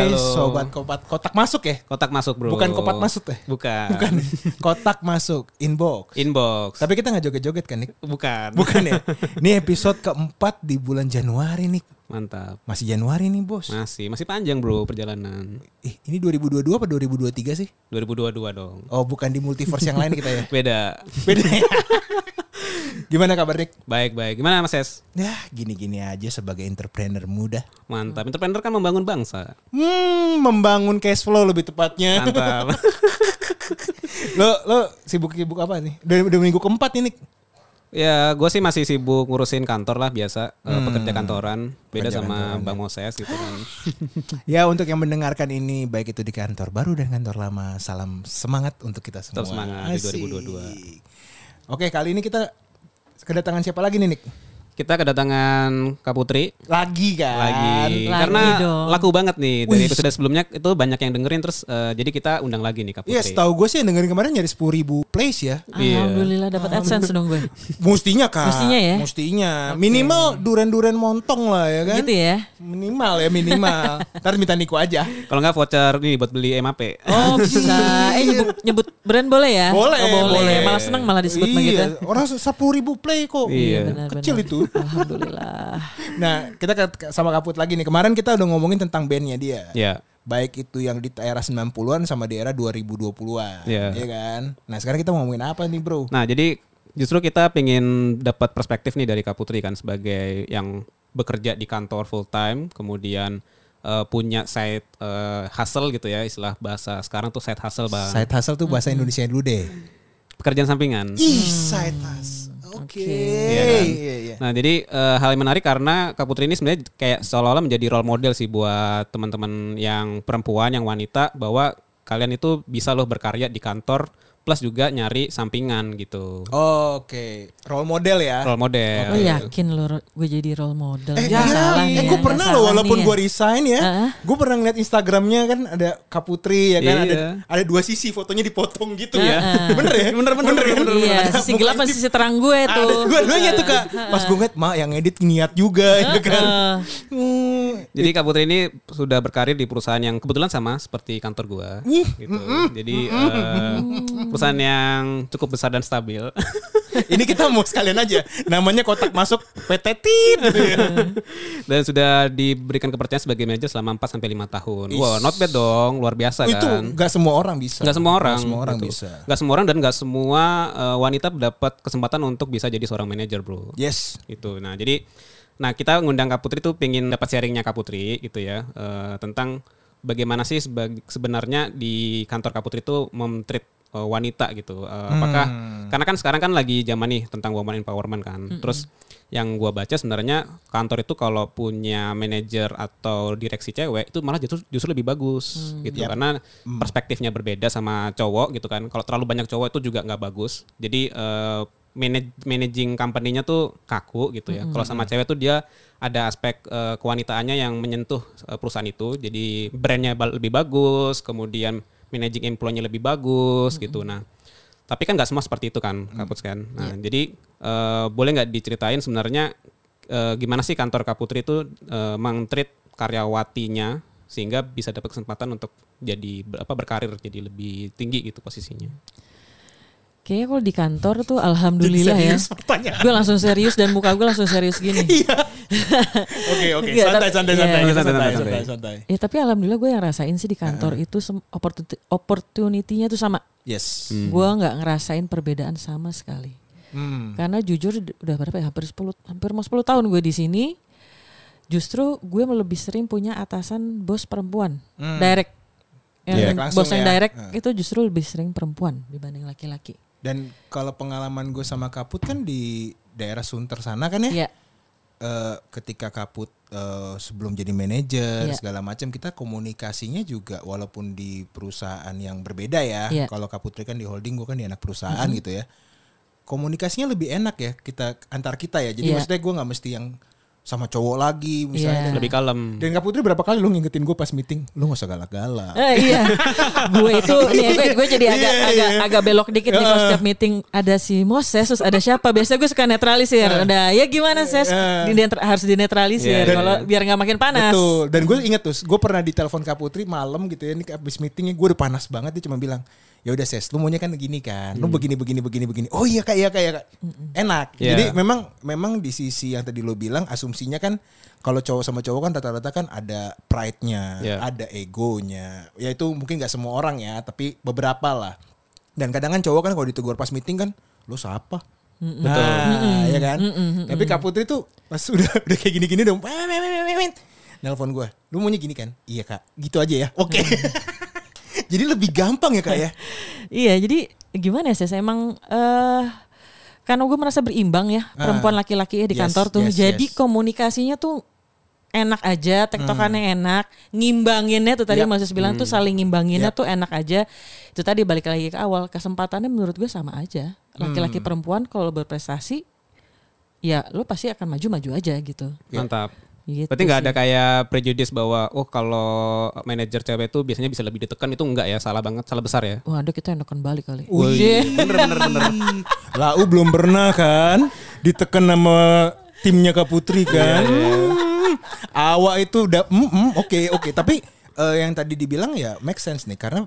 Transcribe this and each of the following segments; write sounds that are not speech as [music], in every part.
Hai Halo. sobat kopat kotak masuk ya? Kotak masuk bro. Bukan kopat masuk ya? Bukan. Bukan. kotak masuk inbox. Inbox. Tapi kita nggak joget-joget kan, Nik? Bukan. Bukan ya? [laughs] Ini episode keempat di bulan Januari, Nik. Mantap. Masih Januari nih, Bos. Masih masih panjang bro perjalanan. Ih, ini 2022 apa 2023 sih? 2022 dong. Oh, bukan di multiverse yang lain kita ya? [laughs] Beda. Beda ya? [laughs] Gimana kabar, Nik? Baik baik. Gimana Mas Es? Ya, gini-gini aja sebagai entrepreneur muda. Mantap. Entrepreneur kan membangun bangsa. Hmm, membangun cash flow lebih tepatnya. Mantap. [laughs] lo lo sibuk-sibuk apa nih? Udah, udah minggu keempat ini. ya gue sih masih sibuk ngurusin kantor lah biasa. eh, pekerja kantoran. Beda Pekerja sama kantoran, Bang Moses gitu kan. [laughs] Ya untuk yang mendengarkan ini baik itu di kantor baru dan kantor lama, salam semangat untuk kita semua. Tetap semangat di Asik. 2022. Oke kali ini kita kedatangan siapa lagi nih Nick? Kita kedatangan Kak Putri Lagi kan? lagi. Lagi Karena dong. laku banget nih dari Wih. episode sebelumnya itu banyak yang dengerin terus eh, jadi kita undang lagi nih Kak Putri. Iya, setahu gue sih yang dengerin kemarin nyari 10 ribu plays ya. Iya. Alhamdulillah dapat AdSense dong gue. Mustinya kak. Mestinya ya? Mustinya. Minimal duren-duren montong lah ya kan? Gitu ya. Minimal ya minimal. [laughs] Ntar minta Niko aja. Kalau nggak voucher nih buat beli MAP. Oh [laughs] bisa. Eh nyebut, nyebut brand boleh ya? Boleh, Oh, boleh. Malah senang malah disebut begitu. Iya, orang 10 ribu play kok. Iya. Benar-benar. Kecil itu. Alhamdulillah. Nah, kita ke- sama Kaput lagi nih. Kemarin kita udah ngomongin tentang bandnya dia. Ya. Baik itu yang di era 90-an sama di era 2020-an. Iya. Iya kan? Nah, sekarang kita mau ngomongin apa nih, Bro? Nah, jadi justru kita pengen dapat perspektif nih dari Kak Putri kan sebagai yang bekerja di kantor full time, kemudian eh, punya side eh, hustle gitu ya, istilah bahasa sekarang tuh side hustle, Bang. Side hustle tuh bahasa Indonesia dulu deh. Pekerjaan sampingan. Ih, side hustle. Oke. Iya kan? Iya, iya. Nah, jadi eh, hal yang menarik karena Kak Putri ini sebenarnya kayak seolah-olah menjadi role model sih buat teman-teman yang perempuan, yang wanita bahwa kalian itu bisa loh berkarya di kantor plus juga nyari sampingan gitu. Oke, role model ya. Role model. Lo yakin lo gue jadi role model? Eh, iya, salah eh ya, gue pernah loh walaupun nih gue resign ya, Heeh. gue pernah ngeliat Instagramnya kan ada Kaputri ya kan Iya. ada ada dua sisi fotonya dipotong gitu ya, Heeh. [laughs] bener ya, bener bener bener, kan? Iya, Ada sisi gelap sama sisi terang gue ada tuh. dua-duanya tuh kak. Pas gue ngeliat mak yang edit niat juga ya kan. Hmm, [laughs] Jadi Kak Putri ini sudah berkarir di perusahaan yang kebetulan sama seperti kantor gua Ih, gitu. Jadi eh, perusahaan yang cukup besar dan stabil. [laughs] ini kita mau sekalian aja namanya kotak masuk PT Tit gitu ya. [laughs] dan sudah diberikan kepercayaan sebagai manajer selama 4 sampai 5 tahun. Is. Wah, not bad dong, luar biasa Itu kan. gak semua orang bisa. Gak semua orang. Nggak semua orang gitu. bisa. Nggak semua orang dan gak semua eh, wanita dapat kesempatan untuk bisa jadi seorang manajer, Bro. Yes. Gitu. Nah, jadi nah kita ngundang Kak Putri tuh pengen dapat sharingnya Kak Putri gitu ya eh, tentang bagaimana sih sebenarnya di kantor Kak Putri itu memtreat eh, wanita gitu. Eh, Apakah karena kan sekarang kan lagi zaman nih tentang woman empowerment kan. Terus yang gua baca sebenarnya kantor itu kalau punya manajer atau direksi cewek itu malah justru justru lebih bagus gitu Yap. karena perspektifnya berbeda sama cowok gitu kan. Kalau terlalu banyak cowok itu juga nggak bagus. Jadi eh, manage, managing company-nya tuh kaku gitu ya. Kalau sama cewek tuh dia ada aspek eh, kewanitaannya yang menyentuh eh, perusahaan itu. Jadi brandnya lebih bagus, kemudian managing employee-nya lebih bagus gitu. Nah, tapi kan nggak semua seperti itu kan, Kapus kan. Nah, jadi eh, boleh nggak diceritain sebenarnya eh, gimana sih kantor Kaputri itu eh, meng-treat karyawatinya sehingga bisa dapat kesempatan untuk jadi apa berkarir jadi lebih tinggi gitu posisinya. Kayaknya kalau di kantor tuh alhamdulillah ya. serius pertanyaan. Gue langsung serius dan muka gue langsung serius gini. [laughs] Oke oke Iya, santai santai iya. santai Santai, santai santai, santai santai. santai. Ya tapi alhamdulillah gue yang rasain sih di kantor itu sem- opportunity opportunity-nya tuh sama. Yes. Gue nggak ngerasain perbedaan sama sekali. Hmm. Karena jujur udah berapa ya hampir 10 hampir mau 10 tahun gue di sini. Justru gue lebih sering punya atasan bos perempuan, direct. Yang langsung bos yang ya. direct Hmm. itu justru lebih sering perempuan dibanding laki-laki. Dan kalau pengalaman gue sama Kaput kan di daerah Sunter sana kan ya. Iya. Eh, ketika Kaput eh, sebelum jadi manajer Iya. segala macam kita komunikasinya juga walaupun di perusahaan yang berbeda ya. Iya. Kalau Kaputri kan di holding, gue kan di anak perusahaan gitu ya. Komunikasinya lebih enak ya kita antar kita ya. Jadi Iya. maksudnya gue nggak mesti yang sama cowok lagi misalnya. Iya. Lebih kalem. Dan Kak Putri berapa kali lu ngingetin gue pas meeting, lu gak usah galak-galak. Eh, iya, [laughs] gue itu nih gue, gue jadi agak Iya, agak iya. agak belok dikit nih kalau Heeh. setiap meeting ada si Moses terus ada siapa biasa gue suka netralisir ada ya gimana ses Eh. Dinetra- harus dinetralisir iya, kalau biar nggak makin panas Betul. Dan gue inget tuh, gue pernah ditelepon Kak Putri malam gitu ya, ini abis meetingnya gue udah panas banget dia cuma bilang, ya udah ses, lu maunya kan gini kan, lu begini begini begini begini. Oh iya kak, iya kak, iya kak. Enak. Iya. Jadi memang memang di sisi yang tadi lo bilang, asumsinya kan kalau cowok sama cowok kan rata-rata kan ada pride-nya, Iya. ada egonya. Ya itu mungkin nggak semua orang ya, tapi beberapa lah. Dan kadang kan cowok kan kalau ditegur pas meeting kan, lu siapa? Betul. Nah, ya kan. Tapi Kak Putri tuh pas [laughs] udah udah kayak gini-gini dong. Nelpon gue. Lu maunya gini kan? Iya kak. Gitu aja ya. Oke. [laughs] Jadi lebih gampang ya kak ya. [laughs] iya jadi gimana ya ses? Emang eh karena gue merasa berimbang ya perempuan laki-laki ya di Yes, kantor tuh. yes, jadi yes. komunikasinya tuh enak aja tektokannya enak ngimbanginnya tuh tadi Yap. Mas Yus bilang tuh saling ngimbanginnya tuh enak aja. Itu tadi balik lagi ke awal kesempatannya menurut gue sama aja. Laki-laki perempuan kalau berprestasi ya lo pasti akan maju-maju aja gitu. Mantap. Gitu Berarti nggak ada kayak prejudice bahwa oh kalau manajer cewek itu biasanya bisa lebih ditekan itu enggak ya salah banget salah besar ya. Waduh kita enakan balik kali. Wih, bener bener bener. Lau belum pernah kan ditekan sama timnya Kak Putri kan. Hmm. Awak itu udah mm, mm, oke oke tapi eh, yang tadi dibilang ya make sense nih karena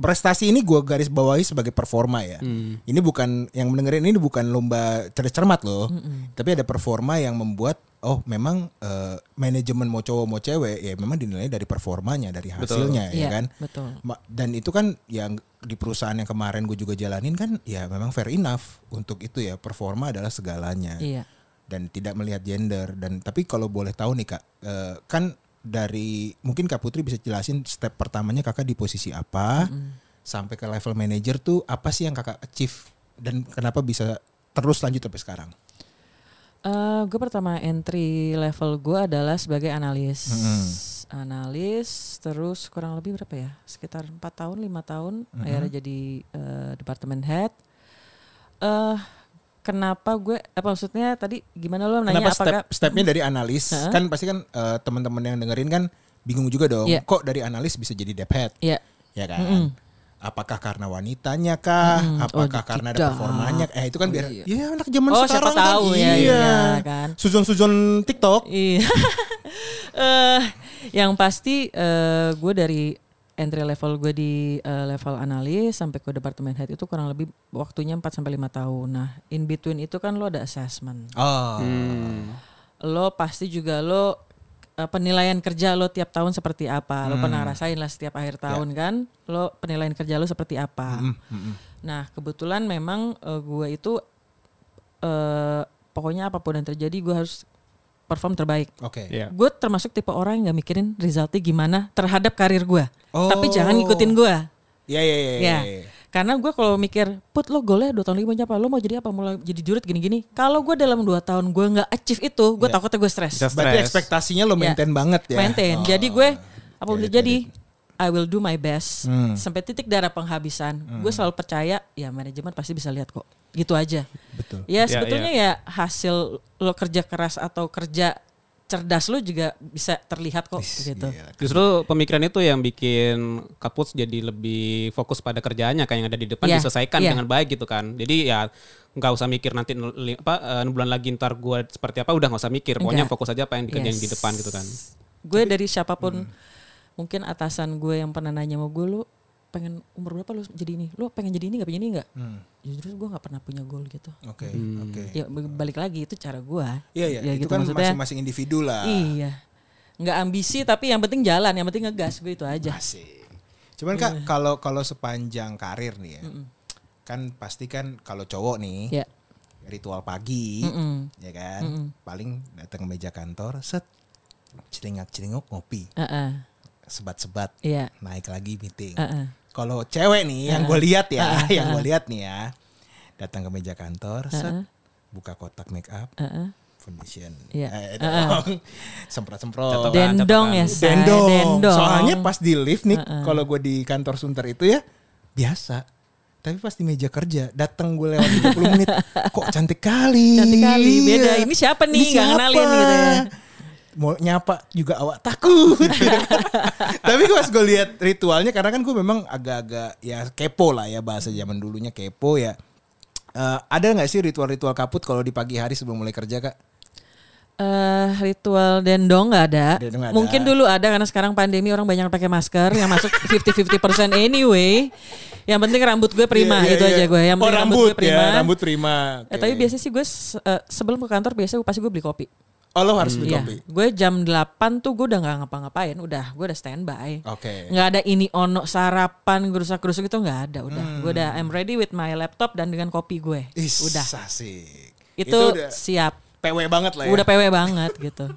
prestasi ini gua garis bawahi sebagai performa ya. Ini bukan yang mendengarin ini bukan lomba cerdas cermat loh. Tapi ada performa yang membuat oh memang eh, manajemen mau cowok mau cewek ya memang dinilai dari performanya, dari hasilnya ya Iya, kan. betul. Dan itu kan yang di perusahaan yang kemarin gue juga jalanin kan ya memang fair enough untuk itu ya performa adalah segalanya Iya. dan tidak melihat gender dan tapi kalau boleh tahu nih kak eh, kan dari mungkin kak Putri bisa jelasin step pertamanya kakak di posisi apa sampai ke level manager tuh apa sih yang kakak achieve dan kenapa bisa terus lanjut sampai sekarang Eh, gue pertama entry level gue adalah sebagai analis. Analis terus kurang lebih berapa ya? Sekitar empat tahun, lima tahun akhirnya jadi eh, departemen head. Eh kenapa gue apa maksudnya tadi gimana lo nanya kenapa apakah step stepnya dari [laughs] analis Heeh. kan pasti kan eh, teman-teman yang dengerin kan bingung juga dong Iya. kok dari analis bisa jadi dep head ya ya kan apakah karena wanitanya kah Mm-mm. apakah Oh, karena ada tidak. performanya eh itu kan Oh, biar iya. ya anak zaman Oh, sekarang siapa tahu kan ya, iya, iya, kan. suzon-suzon TikTok Iya. [laughs] Eh, yang pasti eh, gue dari entry level gue di eh, level analis sampai ke departemen head itu kurang lebih waktunya 4 sampai 5 tahun. Nah, in between itu kan lo ada assessment. oh Hmm. Lo pasti juga lo eh, penilaian kerja lo tiap tahun seperti apa. Lo pernah rasain lah setiap akhir tahun kan. Lo penilaian kerja lo seperti apa. Mm, mm, mm. Nah, kebetulan memang eh, gue itu eh pokoknya apa pun yang terjadi gue harus perform terbaik. oke Iya. Gue termasuk tipe orang yang nggak mikirin resultnya gimana terhadap karir gue. Oh. Tapi jangan ngikutin gue. Iya iya iya. Iya. Karena gue kalau mikir, put lo golnya dua tahun lagi mau apa? Lo mau jadi apa? Mau jadi jurit gini-gini. Kalau gue dalam dua tahun gue nggak achieve itu, gue Iya. takutnya gue stres. Berarti Stress. ekspektasinya lo Ya. maintain banget ya. Maintain. Oh. Jadi gue apa udah it, jadi, I will do my best. Hmm. Sampai titik darah penghabisan. Gue selalu percaya, ya manajemen pasti bisa lihat kok. Gitu aja. Betul. Ya Ya, sebetulnya ya hasil lo kerja keras atau kerja cerdas lo juga bisa terlihat kok gitu. Gila. Justru pemikiran itu yang bikin Kapus jadi lebih fokus pada kerjaannya kayak yang ada di depan Iya, diselesaikan iya. dengan baik gitu kan. Jadi ya nggak usah mikir nanti apa eh, bulan lagi ntar gue seperti apa udah nggak usah mikir. Pokoknya Enggak. fokus aja apa yang dikerjain di Yes. depan gitu kan. Gue dari siapa pun Hmm. mungkin atasan gue yang pernah nanya sama gue lo pengen umur berapa lo jadi ini? Lo pengen jadi ini nggak pengen ini nggak? Hmm. Justru gue nggak pernah punya goal gitu. Oke Hmm. oke. Ya b- balik lagi itu cara gue. Iya iya Ya itu gitu kan masing-masing individu lah. Iya. Nggak ambisi tapi yang penting jalan, yang penting ngegas gue itu aja. Asik. Cuman kak kalau kalau sepanjang karir nih ya, kan pasti kan kalau cowok nih Ya. ritual pagi, Mm-mm. ya kan, Mm-mm. paling datang ke meja kantor, set, celingak celinguk ngopi, Uh-uh. sebat-sebat, Iya. naik lagi meeting. Uh-uh. Kalau cewek nih yang gue lihat ya, yang gue lihat nih ya, datang ke meja kantor, set, buka kotak make up, foundation, Iya. eh, [laughs] semprot-semprot. Dendong catokan. ya, say. Dendong. Dendong. Soalnya pas di lift nih, kalau gue di kantor Sunter itu ya biasa. Tapi pas di meja kerja datang gue lewat 30 menit, [laughs] kok cantik kali. Cantik kali. Beda. Ini siapa nih? Ini Nggak kenalin gitu ya. Mau nyapa juga awak takut. [laughs] Tapi pas gue lihat ritualnya karena kan gue memang agak-agak ya kepo lah ya bahasa zaman dulunya kepo ya. Eh, ada nggak sih ritual-ritual kaput kalau di pagi hari sebelum mulai kerja kak? Eh, ritual dendong nggak ada. Dendong ada. Mungkin dulu ada karena sekarang pandemi orang banyak pakai masker yang masuk 50-50% anyway. Yang penting rambut gue prima Iya, iya, itu iya. aja gue. Yang oh, penting rambut, gue prima. ya, rambut prima. Eh, Oke. tapi biasanya sih gue eh, sebelum ke kantor biasanya pasti gue beli kopi. Oh lo harus beli kopi. gue jam 8 tuh gue udah nggak ngapa-ngapain, udah gue udah standby. Oke. Nggak ada ini ono sarapan gerusak-gerusuk itu nggak ada, udah. Hmm. Gue udah I'm ready with my laptop dan dengan kopi gue. Is, udah. asik. Itu, udah siap. PW banget lah ya. Udah PW banget gitu.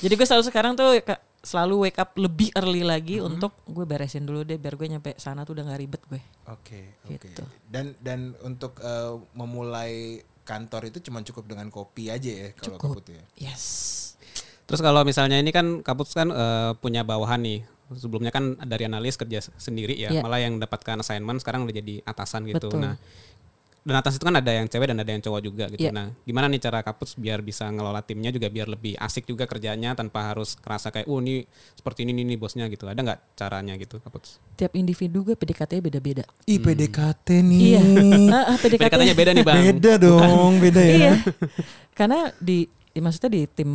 Jadi gue selalu sekarang tuh selalu wake up lebih early lagi Hmm. untuk gue beresin dulu deh biar gue nyampe sana tuh udah nggak ribet gue. Oke, oke. Gitu. Dan dan untuk eh, memulai kantor itu cuma cukup dengan kopi aja ya kalau Cukup. kaput ya. Yes. Terus kalau misalnya ini kan Kapus kan eh, punya bawahan nih. Sebelumnya kan dari analis kerja sendiri ya, Iya. malah yang dapatkan assignment sekarang udah jadi atasan gitu. Betul. Nah, dan atas itu kan ada yang cewek dan ada yang cowok juga gitu. Iya. Nah, gimana nih cara Kapus biar bisa ngelola timnya juga biar lebih asik juga kerjanya tanpa harus kerasa kayak, oh ini seperti ini nih, bosnya gitu. Ada nggak caranya gitu Kapus? Tiap individu gue PDKT-nya beda-beda. Ih PDKT nih. Iya. PDKT. Katanya beda nih bang. [laughs] Beda dong, beda ya. iya. Karena di ya maksudnya di tim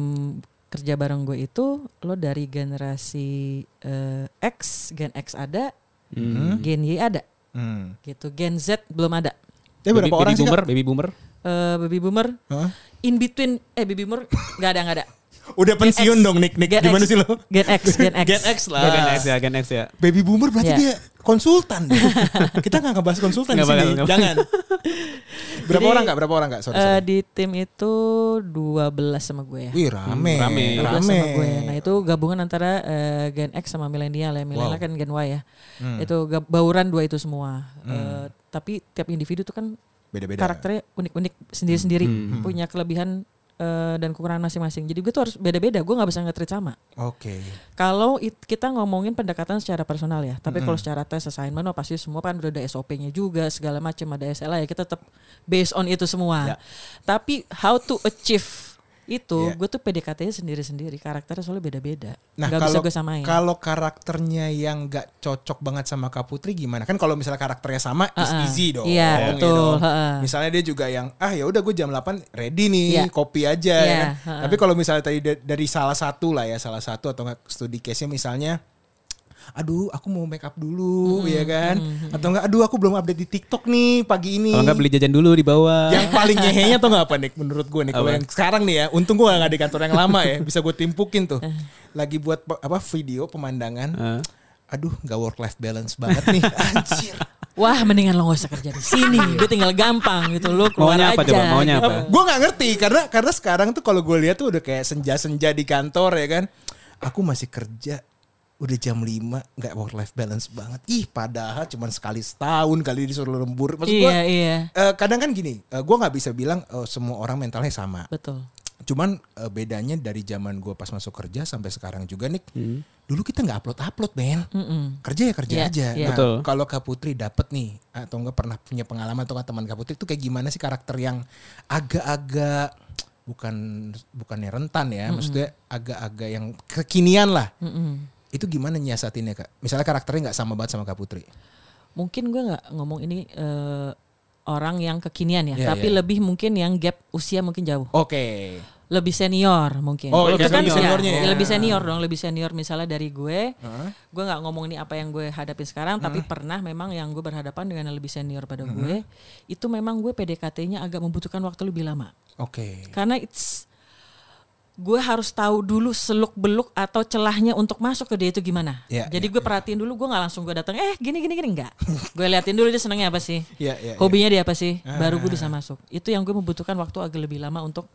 kerja bareng gue itu lo dari generasi eh, X, Gen X ada, Gen Y ada, Hmm. gitu. Gen Z belum ada. Tapi berapa baby, orang baby sih boomer, Kak? baby boomer. Eh, baby boomer Hah? in between eh baby boomer nggak ada nggak ada. Udah Gen pensiun X. dong Nick. Nick Gen gimana X. sih lo? Gen X, Gen X. Gen X lah. Gen X ya, Gen X ya. Baby boomer berarti Iya. dia konsultan. [laughs] Kita nggak ngebahas konsultan di Nggak sini. bakal, nggak Jangan. berapa Jadi, orang kak? Berapa orang kak? Sorry, Eh, sorry. di tim itu 12 sama gue ya. Wih rame. Hmm, rame. 12 Rame. sama gue. Nah itu gabungan antara eh, Gen X sama milenial ya. Milenial Wow. kan Gen Y ya. Hmm. Itu bauran dua itu semua. Eh, tapi tiap individu tuh kan Beda-beda. karakternya unik-unik sendiri-sendiri. Hmm. Punya kelebihan eh, dan kekurangan masing-masing. Jadi gue tuh harus beda-beda. Gue nggak bisa nge-treat sama. Oke. Kalau it- kita ngomongin pendekatan secara personal ya, tapi kalau secara tes assignment, oh pasti semua kan udah ada SOP-nya juga, segala macam ada SLA ya kita tetap based on itu semua. Ya. Tapi how to achieve itu, Ya. gue tuh PDKT-nya sendiri-sendiri, karakternya soalnya beda-beda. Nah Gak bisa kalau gue samain. kalau karakternya yang nggak cocok banget sama Kak Putri gimana? Kan kalau misalnya karakternya sama is Ha-ha. easy dong. Iya, ya betul, dong. ha-ha. Misalnya dia juga yang ah ya udah gue jam 8 ready nih Iya. kopi aja ya Iya, kan. ha-ha. Tapi kalau misalnya tadi da- dari salah satu lah ya salah satu atau studi case-nya misalnya aduh aku mau make up dulu ya kan atau enggak aduh aku belum update di TikTok nih pagi ini Kalau nggak beli jajan dulu di bawah. yang paling nyehenya tuh nggak apa nih menurut gue nih kalau yang sekarang nih ya untung gue nggak di kantor yang lama ya bisa gue timpukin tuh lagi buat apa video pemandangan Eh. aduh nggak work life balance banget nih [laughs] anjir Wah, mendingan lo gak usah kerja di sini. gue tinggal gampang gitu, lo keluar Maunya apa aja. coba? Maunya gitu. apa? gue nggak ngerti karena karena sekarang tuh kalau gue lihat tuh udah kayak senja-senja di kantor ya kan aku masih kerja udah jam 5 nggak work life balance banget ih padahal cuman sekali setahun kali disuruh lembur maksud gue Iya, iya. eh, kadang kan gini eh, gue nggak bisa bilang eh, semua orang mentalnya sama Betul. Cuman eh, bedanya dari zaman gue pas masuk kerja sampai sekarang juga nih, dulu kita nggak upload upload men, Mm-mm. kerja ya kerja Iya, aja. iya. Nah Betul. kalau Kak Putri dapet nih atau nggak pernah punya pengalaman atau teman Kak Putri itu kayak gimana sih karakter yang agak-agak bukan bukannya rentan ya, maksudnya agak-agak yang kekinian lah. Mm-mm. Itu gimana nyiasatinnya kak? Misalnya karakternya nggak sama banget sama Kak Putri. Mungkin gue nggak ngomong ini eh, orang yang kekinian ya, Iya, tapi iya. lebih mungkin yang gap usia mungkin jauh. Oke. lebih senior mungkin. Oh, itu lebih kan senior. ya, seniornya ya. ya, lebih senior dong, lebih senior misalnya dari gue. Hah? Gue nggak ngomong ini apa yang gue hadapin sekarang, tapi pernah memang yang gue berhadapan dengan yang lebih senior pada gue, itu memang gue PDKT-nya agak membutuhkan waktu lebih lama. Oke. Karena it's gue harus tahu dulu seluk beluk atau celahnya untuk masuk ke dia itu gimana. Ya, Jadi ya, gue perhatiin dulu, gue nggak langsung gue datang, eh gini gini gini enggak. [laughs] gue liatin dulu dia senangnya apa sih, Iya, iya, iya. hobinya dia apa sih, baru gue Ah. bisa masuk. Itu yang gue membutuhkan waktu agak lebih lama untuk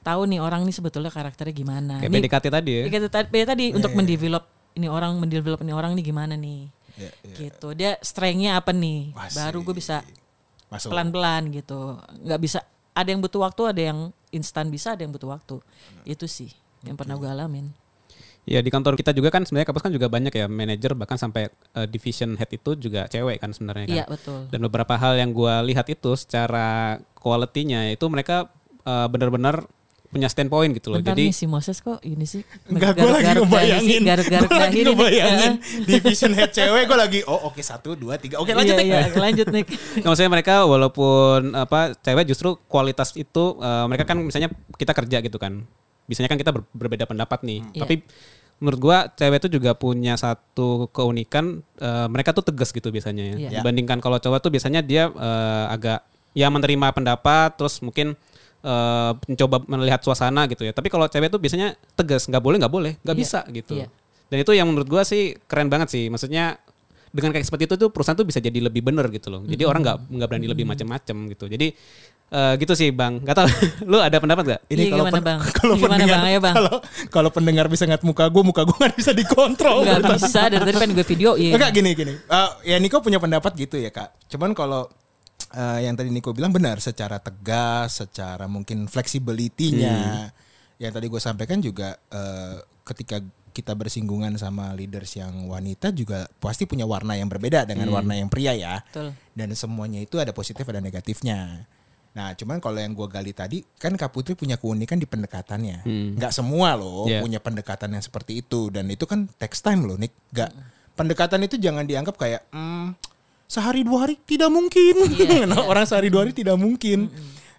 tahu nih orang nih sebetulnya karakternya gimana. Kayak PDKT tadi ya. Ya, tadi, ya tadi untuk mendevelop ini orang mendevelop ini orang nih gimana nih. Iya, iya. Gitu. Dia strengthnya apa nih? Wah, Baru gue bisa pelan-pelan gitu. nggak bisa ada yang butuh waktu, ada yang instan bisa, ada yang butuh waktu. Itu sih yang pernah gue alamin. Ya di kantor kita juga kan sebenarnya kampus kan juga banyak ya manajer bahkan sampai uh, division head itu juga cewek kan sebenarnya kan. Iya betul. Dan beberapa hal yang gua lihat itu secara quality-nya itu mereka uh, benar-benar punya standpoint gitu loh. Bentar Jadi nih si Moses kok ini sih Enggak, gue lagi ngebayangin. garuk-garuk Gue lagi nih, ngebayangin. Division head cewek gue lagi, oh oke satu, dua, tiga. Oke lanjut iya, Nik. iya, lanjut nih. [laughs] Ya, maksudnya mereka walaupun apa cewek justru kualitas itu uh, mereka kan misalnya kita kerja gitu kan. Biasanya kan kita ber- berbeda pendapat nih. Iya. Tapi menurut gua cewek itu juga punya satu keunikan uh, mereka tuh tegas gitu biasanya ya. Iya. Dibandingkan kalau cowok tuh biasanya dia uh, agak ya menerima pendapat terus mungkin uh, mencoba melihat suasana gitu ya. Tapi kalau cewek tuh biasanya tegas, nggak boleh nggak boleh, nggak Iya. bisa gitu. Iya. Dan itu yang menurut gua sih keren banget sih. Maksudnya dengan kayak seperti itu tuh perusahaan tuh bisa jadi lebih bener gitu loh. Jadi orang nggak nggak berani lebih macam-macam gitu. Jadi eh, gitu sih bang. Gak tau [laughs] lu ada pendapat gak? Ini Iya, kalau gimana, pen- Bang? [laughs] kalau Gimana, pendengar Bang? Ayo, Bang. kalau kalau pendengar bisa ngeliat muka gue, muka gue nggak bisa dikontrol. Enggak bisa dari tadi pengen gue videoin. Enggak gini gini. Eh, ya Niko punya pendapat gitu ya kak. Cuman kalau eh, yang tadi Niko bilang benar, secara tegas, secara mungkin flexibility-nya, yang tadi gue sampaikan juga eh, ketika kita bersinggungan sama leaders yang wanita juga pasti punya warna yang berbeda dengan warna yang pria ya. Betul. Dan semuanya itu ada positif ada negatifnya. Nah, cuman kalau yang gue gali tadi kan Kak Putri punya keunikan di pendekatannya. Nggak semua loh Yeah. punya pendekatan yang seperti itu dan itu kan text time loh, Nick. Nggak pendekatan itu jangan dianggap kayak hmm, sehari dua hari tidak mungkin. [laughs] Nah, orang sehari dua hari tidak mungkin.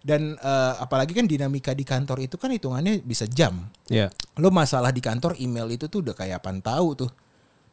Dan eh, apalagi kan dinamika di kantor itu kan hitungannya bisa jam. Ya. Lo masalah di kantor email itu tuh udah kayak apaan tahu tuh.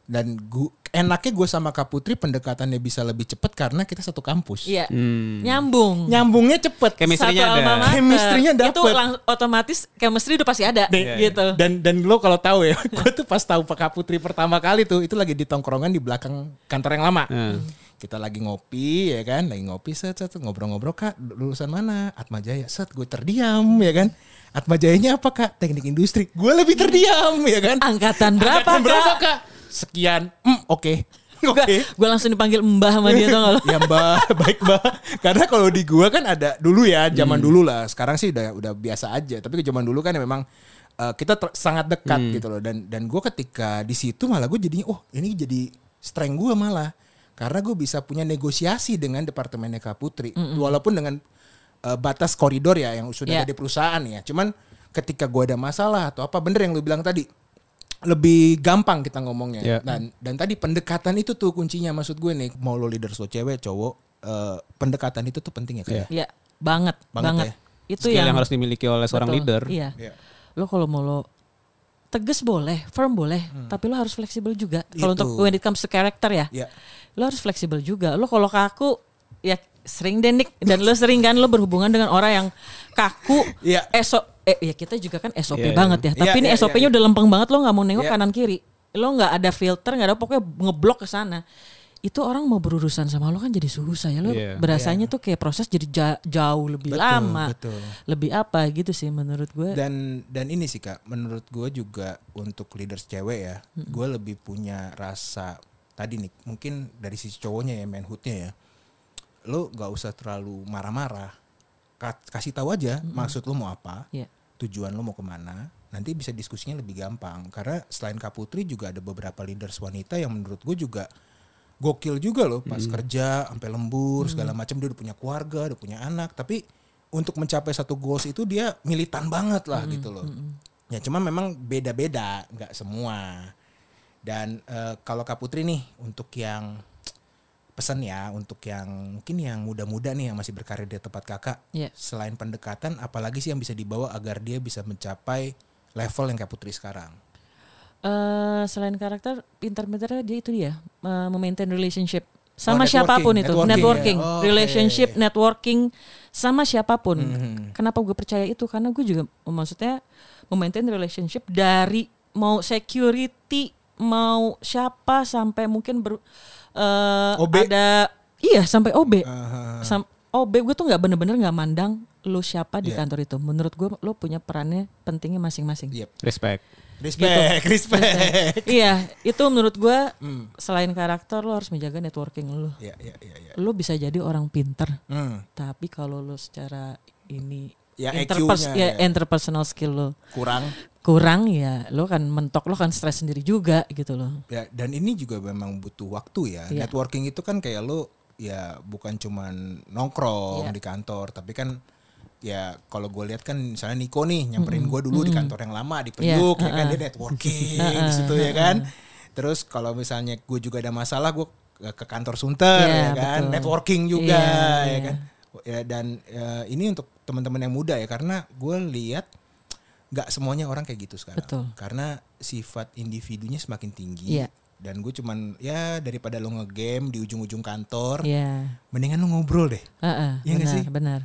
Dan gua, enaknya gue sama Kak Putri pendekatannya bisa lebih cepet karena kita satu kampus. Iya. Hmm. Nyambung. Nyambungnya cepet. Chemistry-nya Satu ada. Chemistry-nya Itu lang- otomatis chemistry udah pasti ada Dan- gitu. Dan dan lo kalau tahu ya, [laughs] gue tuh pas tahu Pak Kak Putri pertama kali tuh itu lagi di tongkrongan di belakang kantor yang lama. Hmm. Kita lagi ngopi ya kan, lagi ngopi set set ngobrol-ngobrol kak lulusan mana? Atma Jaya. Set gue terdiam ya kan. Atma Jayanya apa kak? Teknik industri. Gue lebih terdiam ya kan. Angkatan berapa, Angkatan berapa Kak? kak? Sekian. Hmm, Oke. [laughs] Oke. Gue langsung dipanggil mbah sama dia tau gak lo? [laughs] ya mbak baik mbak karena kalau di gua kan ada dulu ya zaman dulu lah sekarang sih udah udah biasa aja tapi ke zaman dulu kan memang eh, kita ter- sangat dekat gitu loh dan dan gua ketika di situ malah gue jadinya oh ini jadi strength gua malah karena gue bisa punya negosiasi dengan departemennya Kak Putri walaupun dengan eh, batas koridor ya yang sudah Ya. ada di perusahaan ya cuman ketika gua ada masalah atau apa bener yang lu bilang tadi lebih gampang kita ngomongnya Ya. dan dan tadi pendekatan itu tuh kuncinya maksud gue nih mau lo leaders lo cewek cowok eh, pendekatan itu tuh penting ya kayak Iya, banget, Banget banget. ya. Itu Skill yang, yang, harus dimiliki oleh seorang betul, leader. Iya. Iya. Lo kalau mau lo tegas boleh, firm boleh, tapi lo harus fleksibel juga. Kalau Itu. untuk when it comes to character ya, Iya. lo harus fleksibel juga. Lo kalau kaku ya sering deh Nick. dan lo sering kan lo berhubungan dengan orang yang kaku. Iya. Esok eh ya kita juga kan SOP Iya, iya. banget ya. Tapi Iya, ini iya, SOP-nya iya, udah lempeng banget lo nggak mau nengok Iya. kanan kiri. Lo nggak ada filter, nggak ada pokoknya ngeblok ke sana. Itu orang mau berurusan sama lo kan jadi susah ya. Lo Iya. berasanya tuh kayak proses jadi ja- jauh lebih Betul, lama. betul. Lebih apa gitu sih menurut gue. dan dan ini sih kak menurut gue juga untuk leaders cewek ya gue lebih punya rasa tadi nih mungkin dari sisi cowoknya ya manhoodnya ya lo nggak usah terlalu marah-marah Ka- kasih tahu aja maksud lo mau apa Iya. tujuan lo mau ke mana nanti bisa diskusinya lebih gampang karena selain Kak Putri juga ada beberapa leaders wanita yang menurut gue juga gokil juga loh pas kerja sampai lembur segala macam dia udah punya keluarga udah punya anak. Tapi untuk mencapai satu goals itu dia militan banget lah gitu loh. ya cuma memang beda-beda nggak semua. Dan eh, kalau Kak Putri nih untuk yang pesan ya untuk yang mungkin yang muda-muda nih yang masih berkarir di tempat kakak Iya. selain pendekatan apalagi sih yang bisa dibawa agar dia bisa mencapai level yang Kak Putri sekarang eh selain karakter, pintar-pintarnya dia itu dia eh, memaintain relationship sama Oh, networking, siapa pun itu, networking networking, ya. Oh, relationship, oke. networking sama siapa pun. Mhm. Kenapa gue percaya itu? Karena gue juga maksudnya memaintain relationship dari mau security, mau siapa sampai mungkin ber, eh, OB. ada iya sampai OB. Aha. Sam, OB gue tuh nggak bener-bener nggak mandang lu siapa di Iya. kantor itu. Menurut gue lo punya perannya pentingnya masing-masing. Yep. Respect. [laughs] Respect, respect. iya, itu menurut gua Hmm. selain karakter lo harus menjaga networking lo. Iya, iya, iya, iya. Lo bisa jadi orang pinter, Hmm. tapi kalau lo secara ini Ya, interpers ya, ya. interpersonal skill lo kurang kurang ya lo kan mentok lo kan stres sendiri juga gitu loh. ya dan ini juga memang butuh waktu ya. Iya. Networking itu kan kayak lo ya bukan cuman nongkrong Iya. di kantor tapi kan ya kalau gue lihat kan misalnya Niko nih nyamperin gue dulu di kantor yang lama di Priuk ya kan dia networking di situ ya kan. Terus kalau misalnya gue juga ada masalah gue ke kantor Sunter Iya, ya kan betul. networking juga Iya, ya iya. kan. Ya dan ya, ini untuk teman-teman yang muda ya karena gue lihat nggak semuanya orang kayak gitu sekarang. Betul. Karena sifat individunya semakin tinggi. Iya. Dan gue cuman ya daripada lo ngegame di ujung-ujung kantor, Iya. mendingan lo ngobrol deh. Heeh, Iya nggak benar, sih? benar.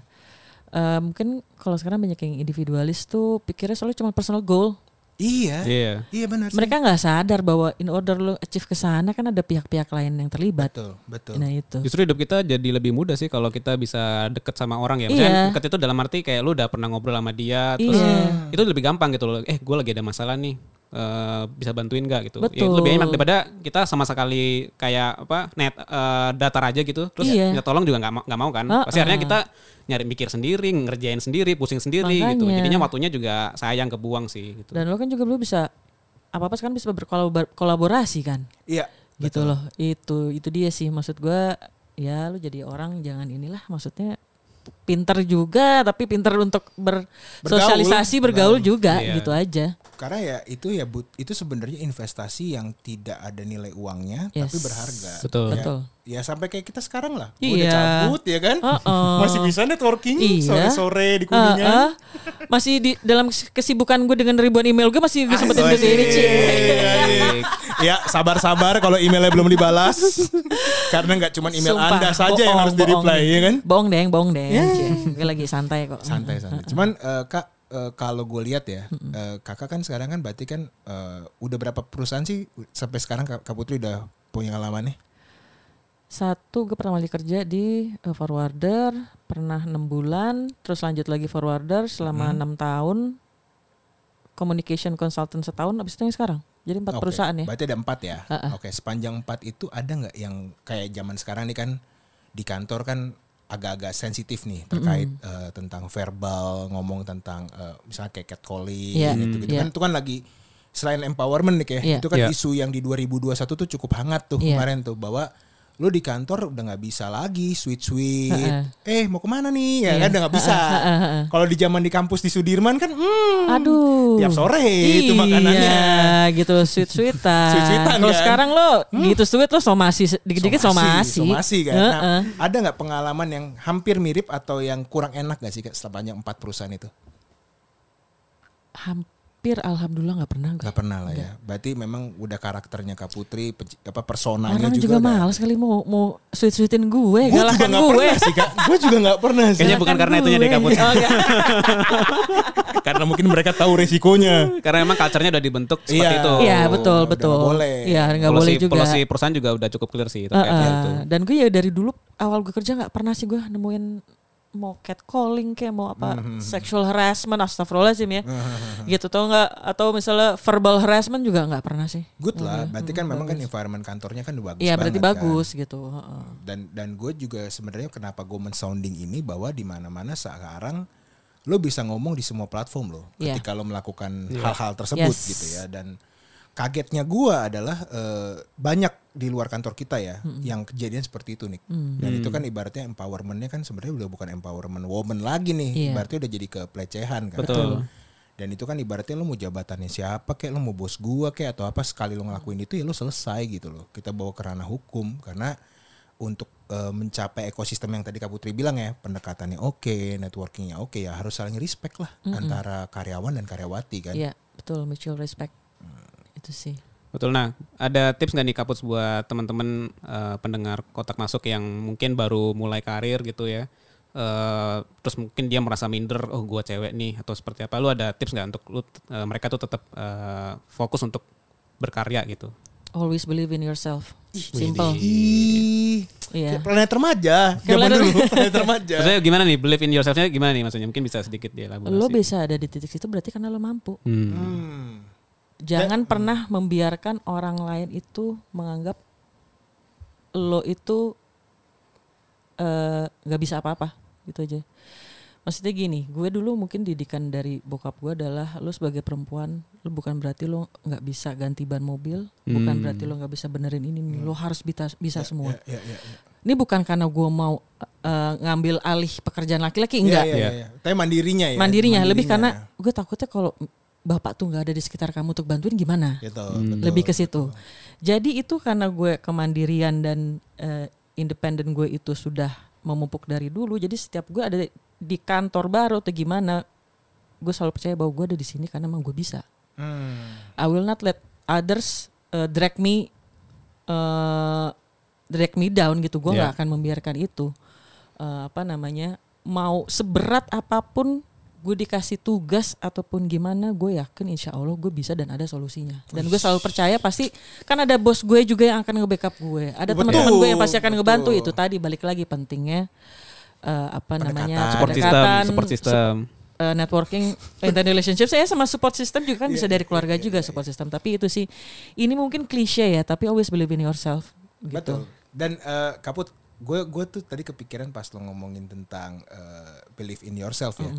Eh, mungkin kalau sekarang banyak yang individualis tuh pikirnya selalu cuma personal goal. Iya. Iya. Iya benar sih. Mereka nggak sadar bahwa in order lo achieve ke sana kan ada pihak-pihak lain yang terlibat. betul, betul. Nah itu. Justru hidup kita jadi lebih mudah sih kalau kita bisa deket sama orang ya. Misalnya Iya. deket itu dalam arti kayak lu udah pernah ngobrol sama dia, terus Iya. itu lebih gampang gitu loh. Eh gue lagi ada masalah nih, eh, bisa bantuin gak gitu? Ya, Betul. lebih enak daripada kita sama sekali kayak apa net eh, datar aja gitu, terus Iya. minta tolong juga nggak mau nggak mau kan? Uh-uh. Pasti akhirnya kita nyari mikir sendiri, ngerjain sendiri, pusing sendiri gitu. Makanya. Jadinya waktunya juga sayang kebuang sih. Gitu. Dan lo kan juga belum bisa apa-apa sekarang bisa berkolaborasi kan. Iya. Gitu loh. Itu itu dia sih maksud gua ya lu jadi orang jangan inilah maksudnya pinter juga tapi pinter untuk bersosialisasi bergaul, juga Iya. gitu aja. Karena ya itu ya but, itu sebenarnya investasi yang tidak ada nilai uangnya Yes. tapi berharga. Betul. Ya, Betul. Ya sampai kayak kita sekarang lah. Gua udah Iya. cabut ya kan. Uh-uh. [laughs] Masih bisa networking Iya. sore-sore di kuningan. Ah, ah. masih di dalam kesibukan gue dengan ribuan email gue masih gue sempetin ke sini ya sabar-sabar kalau emailnya belum dibalas karena nggak cuma email Sumpah, anda saja yang bohong, harus di reply ya kan Bohong deng, bohong deng. Gue lagi santai kok. santai santai cuman eh, kak eh, kalau gue lihat ya eh, kakak kan sekarang kan berarti kan eh, udah berapa perusahaan sih sampai sekarang kak, Kak Putri udah punya pengalaman nih Satu gue pertama kali kerja di eh, forwarder, pernah enam bulan, terus lanjut lagi forwarder selama enam tahun, communication consultant setahun, abis itu yang sekarang. Jadi empat Oke, perusahaan ya. berarti ada empat ya Uh-uh. oke sepanjang empat itu ada nggak yang kayak zaman sekarang nih kan di kantor kan agak-agak sensitif nih terkait eh, tentang verbal ngomong tentang eh, misalnya kayak catcalling Iya, gitu gitu iya. kan itu kan lagi selain empowerment nih kayak Iya. itu kan Iya. isu yang di 2021 tuh cukup hangat tuh Iya. kemarin tuh bahwa lo di kantor udah nggak bisa lagi sweet sweet Heeh. eh mau ke mana nih ya Iya. kan udah nggak bisa Heeh, heeh. kalau di zaman di kampus di Sudirman kan hmm, Aduh. tiap sore itu makanannya Iya, gitu sweet-sweetan. Sweet-sweetan, Kalau kan? sekarang lo gitu sweet lo somasi dikit-dikit somasi. somasi kan. Heeh. Nah, ada nggak pengalaman yang hampir mirip atau yang kurang enak gak sih Kak, sepanjang empat perusahaan itu? Hampir alhamdulillah nggak pernah gue. Gak pernah lah ya. Berarti memang udah karakternya Kak Putri, apa personanya Orang juga. juga, males kali mau mau sweet-sweetin gue, Gue juga galakan gak gue. pernah sih Kak. Gue juga gak pernah sih. Kayaknya bukan karena itunya deh, Kak Putri. Oh, enggak. [laughs] Karena mungkin mereka tahu resikonya. Karena emang culture-nya udah dibentuk seperti Iya. itu. Iya betul betul. nggak boleh. Iya nggak boleh juga. Polisi perusahaan juga udah cukup clear sih terkait Heeh. itu. Dan gue ya dari dulu awal gue kerja nggak pernah sih gue nemuin mau catcalling kayak mau apa Hmm, sexual harassment astagfirullahaladzim ya [laughs] gitu tau nggak atau misalnya verbal harassment juga nggak pernah sih Good lah. Berarti kan memang kan environment kantornya kan bagus iya berarti banget kan. bagus gitu heeh. dan dan gue juga sebenarnya kenapa gue mensounding ini bahwa di mana mana sekarang lo bisa ngomong di semua platform lo Iya. ketika lo melakukan hal-hal tersebut Yes. gitu ya dan kagetnya gue adalah eh, banyak di luar kantor kita ya yang kejadian seperti itu nih Mm. dan itu kan ibaratnya empowermentnya kan sebenarnya udah bukan empowerment woman lagi nih Iya. ibaratnya udah jadi kepelecehan kan. Betul. dan itu kan ibaratnya lo mau jabatannya siapa kayak lo mau bos gua kayak atau apa sekali lo ngelakuin itu ya lo selesai gitu loh. Kita bawa ke ranah hukum karena untuk eh, mencapai ekosistem yang tadi Kak Putri bilang ya pendekatannya oke networkingnya oke ya harus saling respect lah antara karyawan dan karyawati kan. Iya betul mutual respect itu sih Betul. Nah, ada tips nggak nih Kaputs buat teman-teman eh, pendengar kotak masuk yang mungkin baru mulai karir gitu ya? Eh, terus mungkin dia merasa minder, oh gua cewek nih atau seperti apa? Lu ada tips nggak untuk lu eh, mereka tuh tetap eh, fokus untuk berkarya gitu? always believe in yourself simple Ih, iya kayak planet remaja Kayak zaman planet- dulu planet remaja Maksudnya gimana nih? Believe in yourself-nya gimana nih maksudnya? Mungkin bisa sedikit dielaborasi. lo bisa ada di titik itu berarti karena lo mampu Hmm. Hmm. Jangan pernah membiarkan orang lain itu menganggap lo itu eh, nggak bisa apa-apa gitu aja. Maksudnya gini, gue dulu mungkin didikan dari bokap gue adalah lu sebagai perempuan, lu bukan berarti lu nggak bisa ganti ban mobil, bukan berarti lu nggak bisa benerin ini, lu harus bisa bisa semua. Ya, ya, ya. Ini bukan karena gue mau eh, ngambil alih pekerjaan laki-laki, Iya, enggak. iya, iya, iya. Tapi mandirinya ya. Mandirinya, lebih karena gue takutnya kalau bapak tuh nggak ada di sekitar kamu untuk bantuin gimana? gitu. Hmm. betul. lebih ke situ. Jadi itu karena gue kemandirian dan eh, independen gue itu sudah memupuk dari dulu. Jadi setiap gue ada di kantor baru atau gimana, gue selalu percaya bahwa gue ada di sini karena emang gue bisa. Hmm. I will not let others uh, drag me uh, drag me down gitu. Gue nggak Yeah. akan membiarkan itu. Uh, apa namanya? Mau seberat apa pun gue dikasih tugas ataupun gimana, gue yakin insya Allah gue bisa dan ada solusinya. Dan gue selalu percaya pasti kan ada bos gue juga yang akan nge-backup gue. Ada teman-teman gue yang pasti akan betul. ngebantu itu tadi balik lagi pentingnya uh, apa namanya Support system, pendekatan, support system. uh, networking internal relationship saya sama support system juga kan bisa dari keluarga juga support system tapi itu sih ini mungkin klise ya tapi always believe in yourself gitu Betul. Dan eh, kaput gue gue tuh tadi kepikiran pas lo ngomongin tentang eh, believe in yourself ya.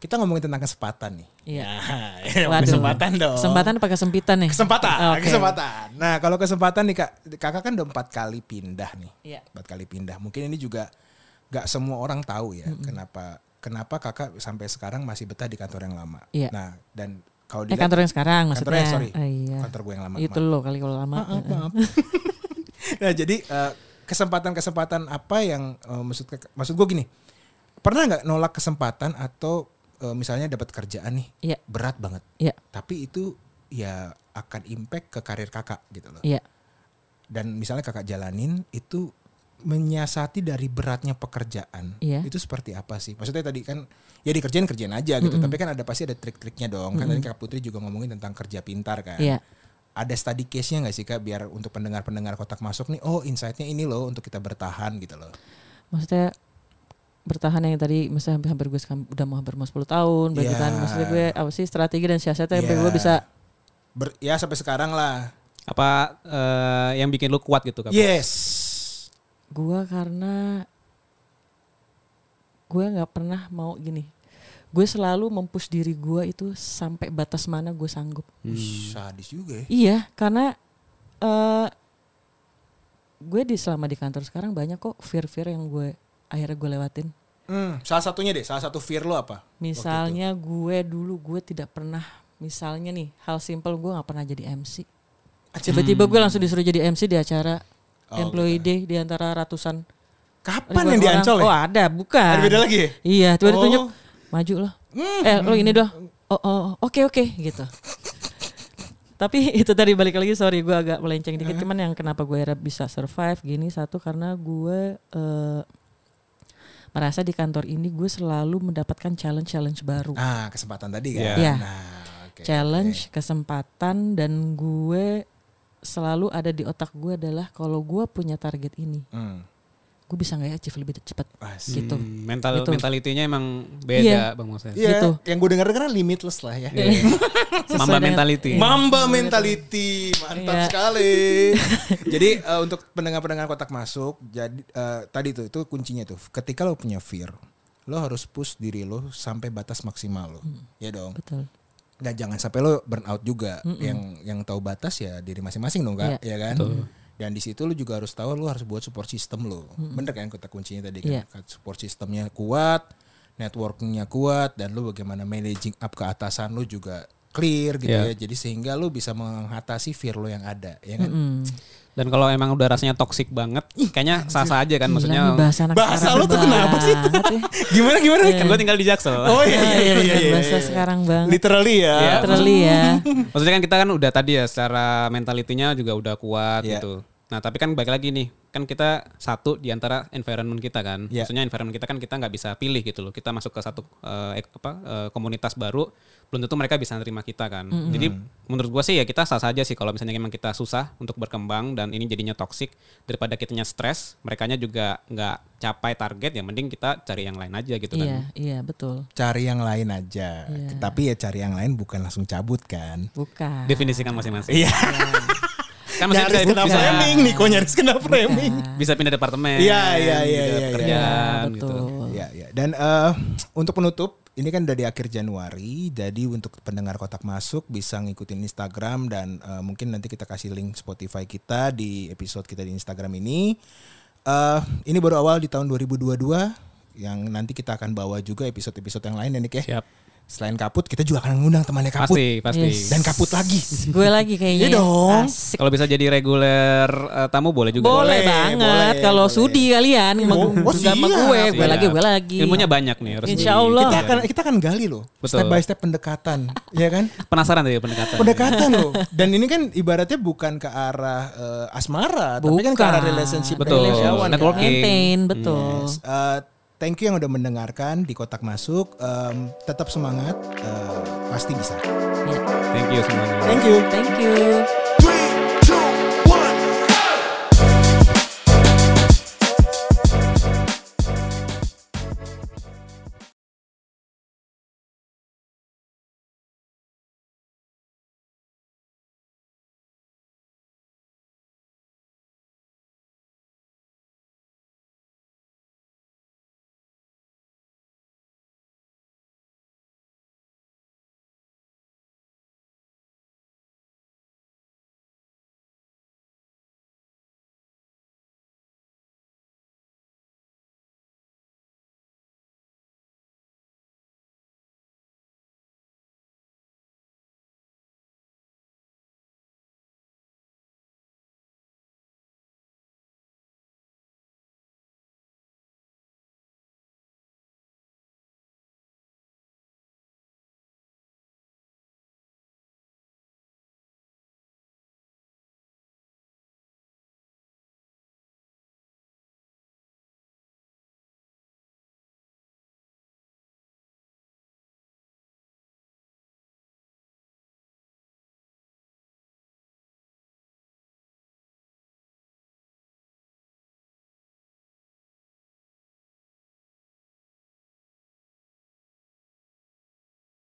Kita ngomongin tentang kesempatan nih. Iya. [laughs] Ya, Waduh. kesempatan dong. kesempatan apa kesempitan nih Kesempatan, Oke. kesempatan. Nah, kalau kesempatan nih Kak, Kakak kan udah empat kali pindah nih. Iya. Empat kali pindah. Mungkin ini juga gak semua orang tahu ya kenapa kenapa Kakak sampai sekarang masih betah di kantor yang lama. Iya. Nah, dan kalau eh dilihat kantor yang sekarang kantor maksudnya yang- sorry. Ah, iya kantor gue yang lama. itu lo kali kalau lama Maaf, maaf. [laughs] nah, jadi eh, kesempatan-kesempatan apa yang eh, maksud maksud gue gini. Pernah nggak nolak kesempatan atau eh, misalnya dapat kerjaan nih Iya. berat banget, iya tapi itu ya akan impact ke karir kakak gitu loh. iya Dan misalnya kakak jalanin itu menyiasati dari beratnya pekerjaan Iya. itu seperti apa sih? Maksudnya tadi kan ya dikerjain kerjain aja gitu, tapi kan ada pasti ada trik-triknya dong. Kan tadi Kak Putri juga ngomongin tentang kerja pintar kan. Iya. Ada study case-nya nggak sih kak biar untuk pendengar-pendengar kotak masuk nih, oh insight-nya ini loh untuk kita bertahan gitu loh. maksudnya bertahan yang tadi misalnya hampir, hampir gue sekarang udah mau hampir mau 10 tahun berarti Iya. kan maksudnya gue apa sih strategi dan siasatnya sampai Iya. gue bisa Ber- ya sampai sekarang lah. Apa eh, yang bikin lu kuat gitu Kak? Yes. Gua karena gue nggak pernah mau gini. Gue selalu mempush diri gue itu sampai batas mana gue sanggup. Wih, sadis juga ya. Iya, karena eh gue di selama di kantor sekarang banyak kok fear-fear yang gue akhirnya gue lewatin. Hmm, salah satunya deh, salah satu fear lo apa? Misalnya gue dulu gue tidak pernah, misalnya nih hal simple gue nggak pernah jadi MC. Tiba-tiba gue langsung disuruh jadi MC di acara Oh, Employee Day di antara ratusan Kapan yang di orang. Ancol ya? Oh ada, bukan. Ada beda lagi ya? Iya, tiba-tiba Oh. tunjuk maju loh. eh lo ini doh. Oh, oh, oke oke gitu. Tapi [laughs] itu tadi balik lagi sorry gue agak melenceng dikit cuman yang kenapa gue bisa survive gini satu karena gue eh, merasa di kantor ini gue selalu mendapatkan challenge challenge baru. Ah, kesempatan tadi kan. Iya. Iya. Nah, oke. challenge, kesempatan dan gue selalu ada di otak gue adalah kalau gue punya target ini, Hmm. Gue bisa nggak ya achieve lebih cepat gitu. Hmm, mental Gitu. mentalitinya emang beda Iya. Bang Moses. Iya, Gitu. yang gue denger kan limitless lah ya. [laughs] Sesuai Mamba dengan- mentality. Mamba mentality, mantap Iya. sekali. [laughs] jadi eh, untuk pendengar-pendengar kotak masuk, jadi eh, tadi tuh itu kuncinya tuh. Ketika lo punya fear, lo harus push diri lo sampai batas maksimal lo, ya dong. Betul. Dan jangan sampai lo burn out juga. Yang yang tahu batas ya diri masing-masing dong kak, ya kan. Dan di situ lo juga harus tahu lo harus buat support system lo. Bener kan kata kuncinya tadi kan. Iya. Support systemnya kuat, networkingnya kuat, dan lo bagaimana managing up ke atasan lo juga clear gitu Iya. ya. Jadi sehingga lo bisa mengatasi fear lo yang ada, ya kan. Mm. Dan kalau emang udah rasanya toxic banget, kayaknya sah-sah aja kan maksudnya. bahasa anak bahasa sekarang lu tuh kenapa sih? banget ya. Gimana gimana? Kan gue tinggal di Jaksel. Oh iya iya iya iya. iya, bahasa iya. sekarang banget. Literally ya. Iya. Literally ya. Maksudnya kan kita kan udah tadi ya secara mentalitinya juga udah kuat Iya. gitu. Nah tapi kan balik lagi nih, kan kita satu di antara environment kita kan. Iya. Maksudnya environment kita kan kita nggak bisa pilih gitu loh. Kita masuk ke satu ek- apa eh, komunitas baru, belum tentu mereka bisa nerima kita kan. Jadi menurut gua sih ya kita sah saja sih kalau misalnya memang kita susah untuk berkembang dan ini jadinya toxic daripada kitanya stres, merekanya juga nggak capai target ya mending kita cari yang lain aja gitu Iya, kan. iya betul. Cari yang lain aja. Iya. Tapi ya cari yang lain bukan langsung cabut kan. Bukan. Definisikan masing-masing. Iya. Kan maksudnya nyaris bisa, kena bisa, framing nih, kok nyaris kena framing. bisa pindah departemen. Iya, iya, iya, iya, iya. Iya, gitu. betul. Iya iya Dan eh, untuk penutup, ini kan udah di akhir Januari, jadi untuk pendengar kotak masuk bisa ngikutin Instagram dan eh, mungkin nanti kita kasih link Spotify kita di episode kita di Instagram ini. Eh, ini baru awal di tahun 2022 yang nanti kita akan bawa juga episode-episode yang lain ya Nick ya. Siap. Selain kaput, kita juga akan ngundang temannya kaput Pasti, pasti. Yes. dan kaput lagi. Gue lagi kayaknya. Iya dong. Kalau bisa jadi reguler eh, tamu boleh juga. Boleh, Boleh, banget boleh, kalau sudi kalian Oh, oh, sama siap. gue, gue lagi, gue lagi. Ilmunya banyak nih harus. Insya Allah. Kita akan kita akan gali loh, Betul. step by step pendekatan, ya kan? Penasaran tadi pendekatan. pendekatan loh. Dan ini kan ibaratnya bukan ke arah eh, asmara, tapi kan ke arah relationship Betul. relationship. Networking. Maintain, betul. Yes. Eh, thank you yang udah mendengarkan di kotak masuk. Em, tetap semangat, eh, pasti bisa. Ya. Thank you semuanya. Thank you. Thank you.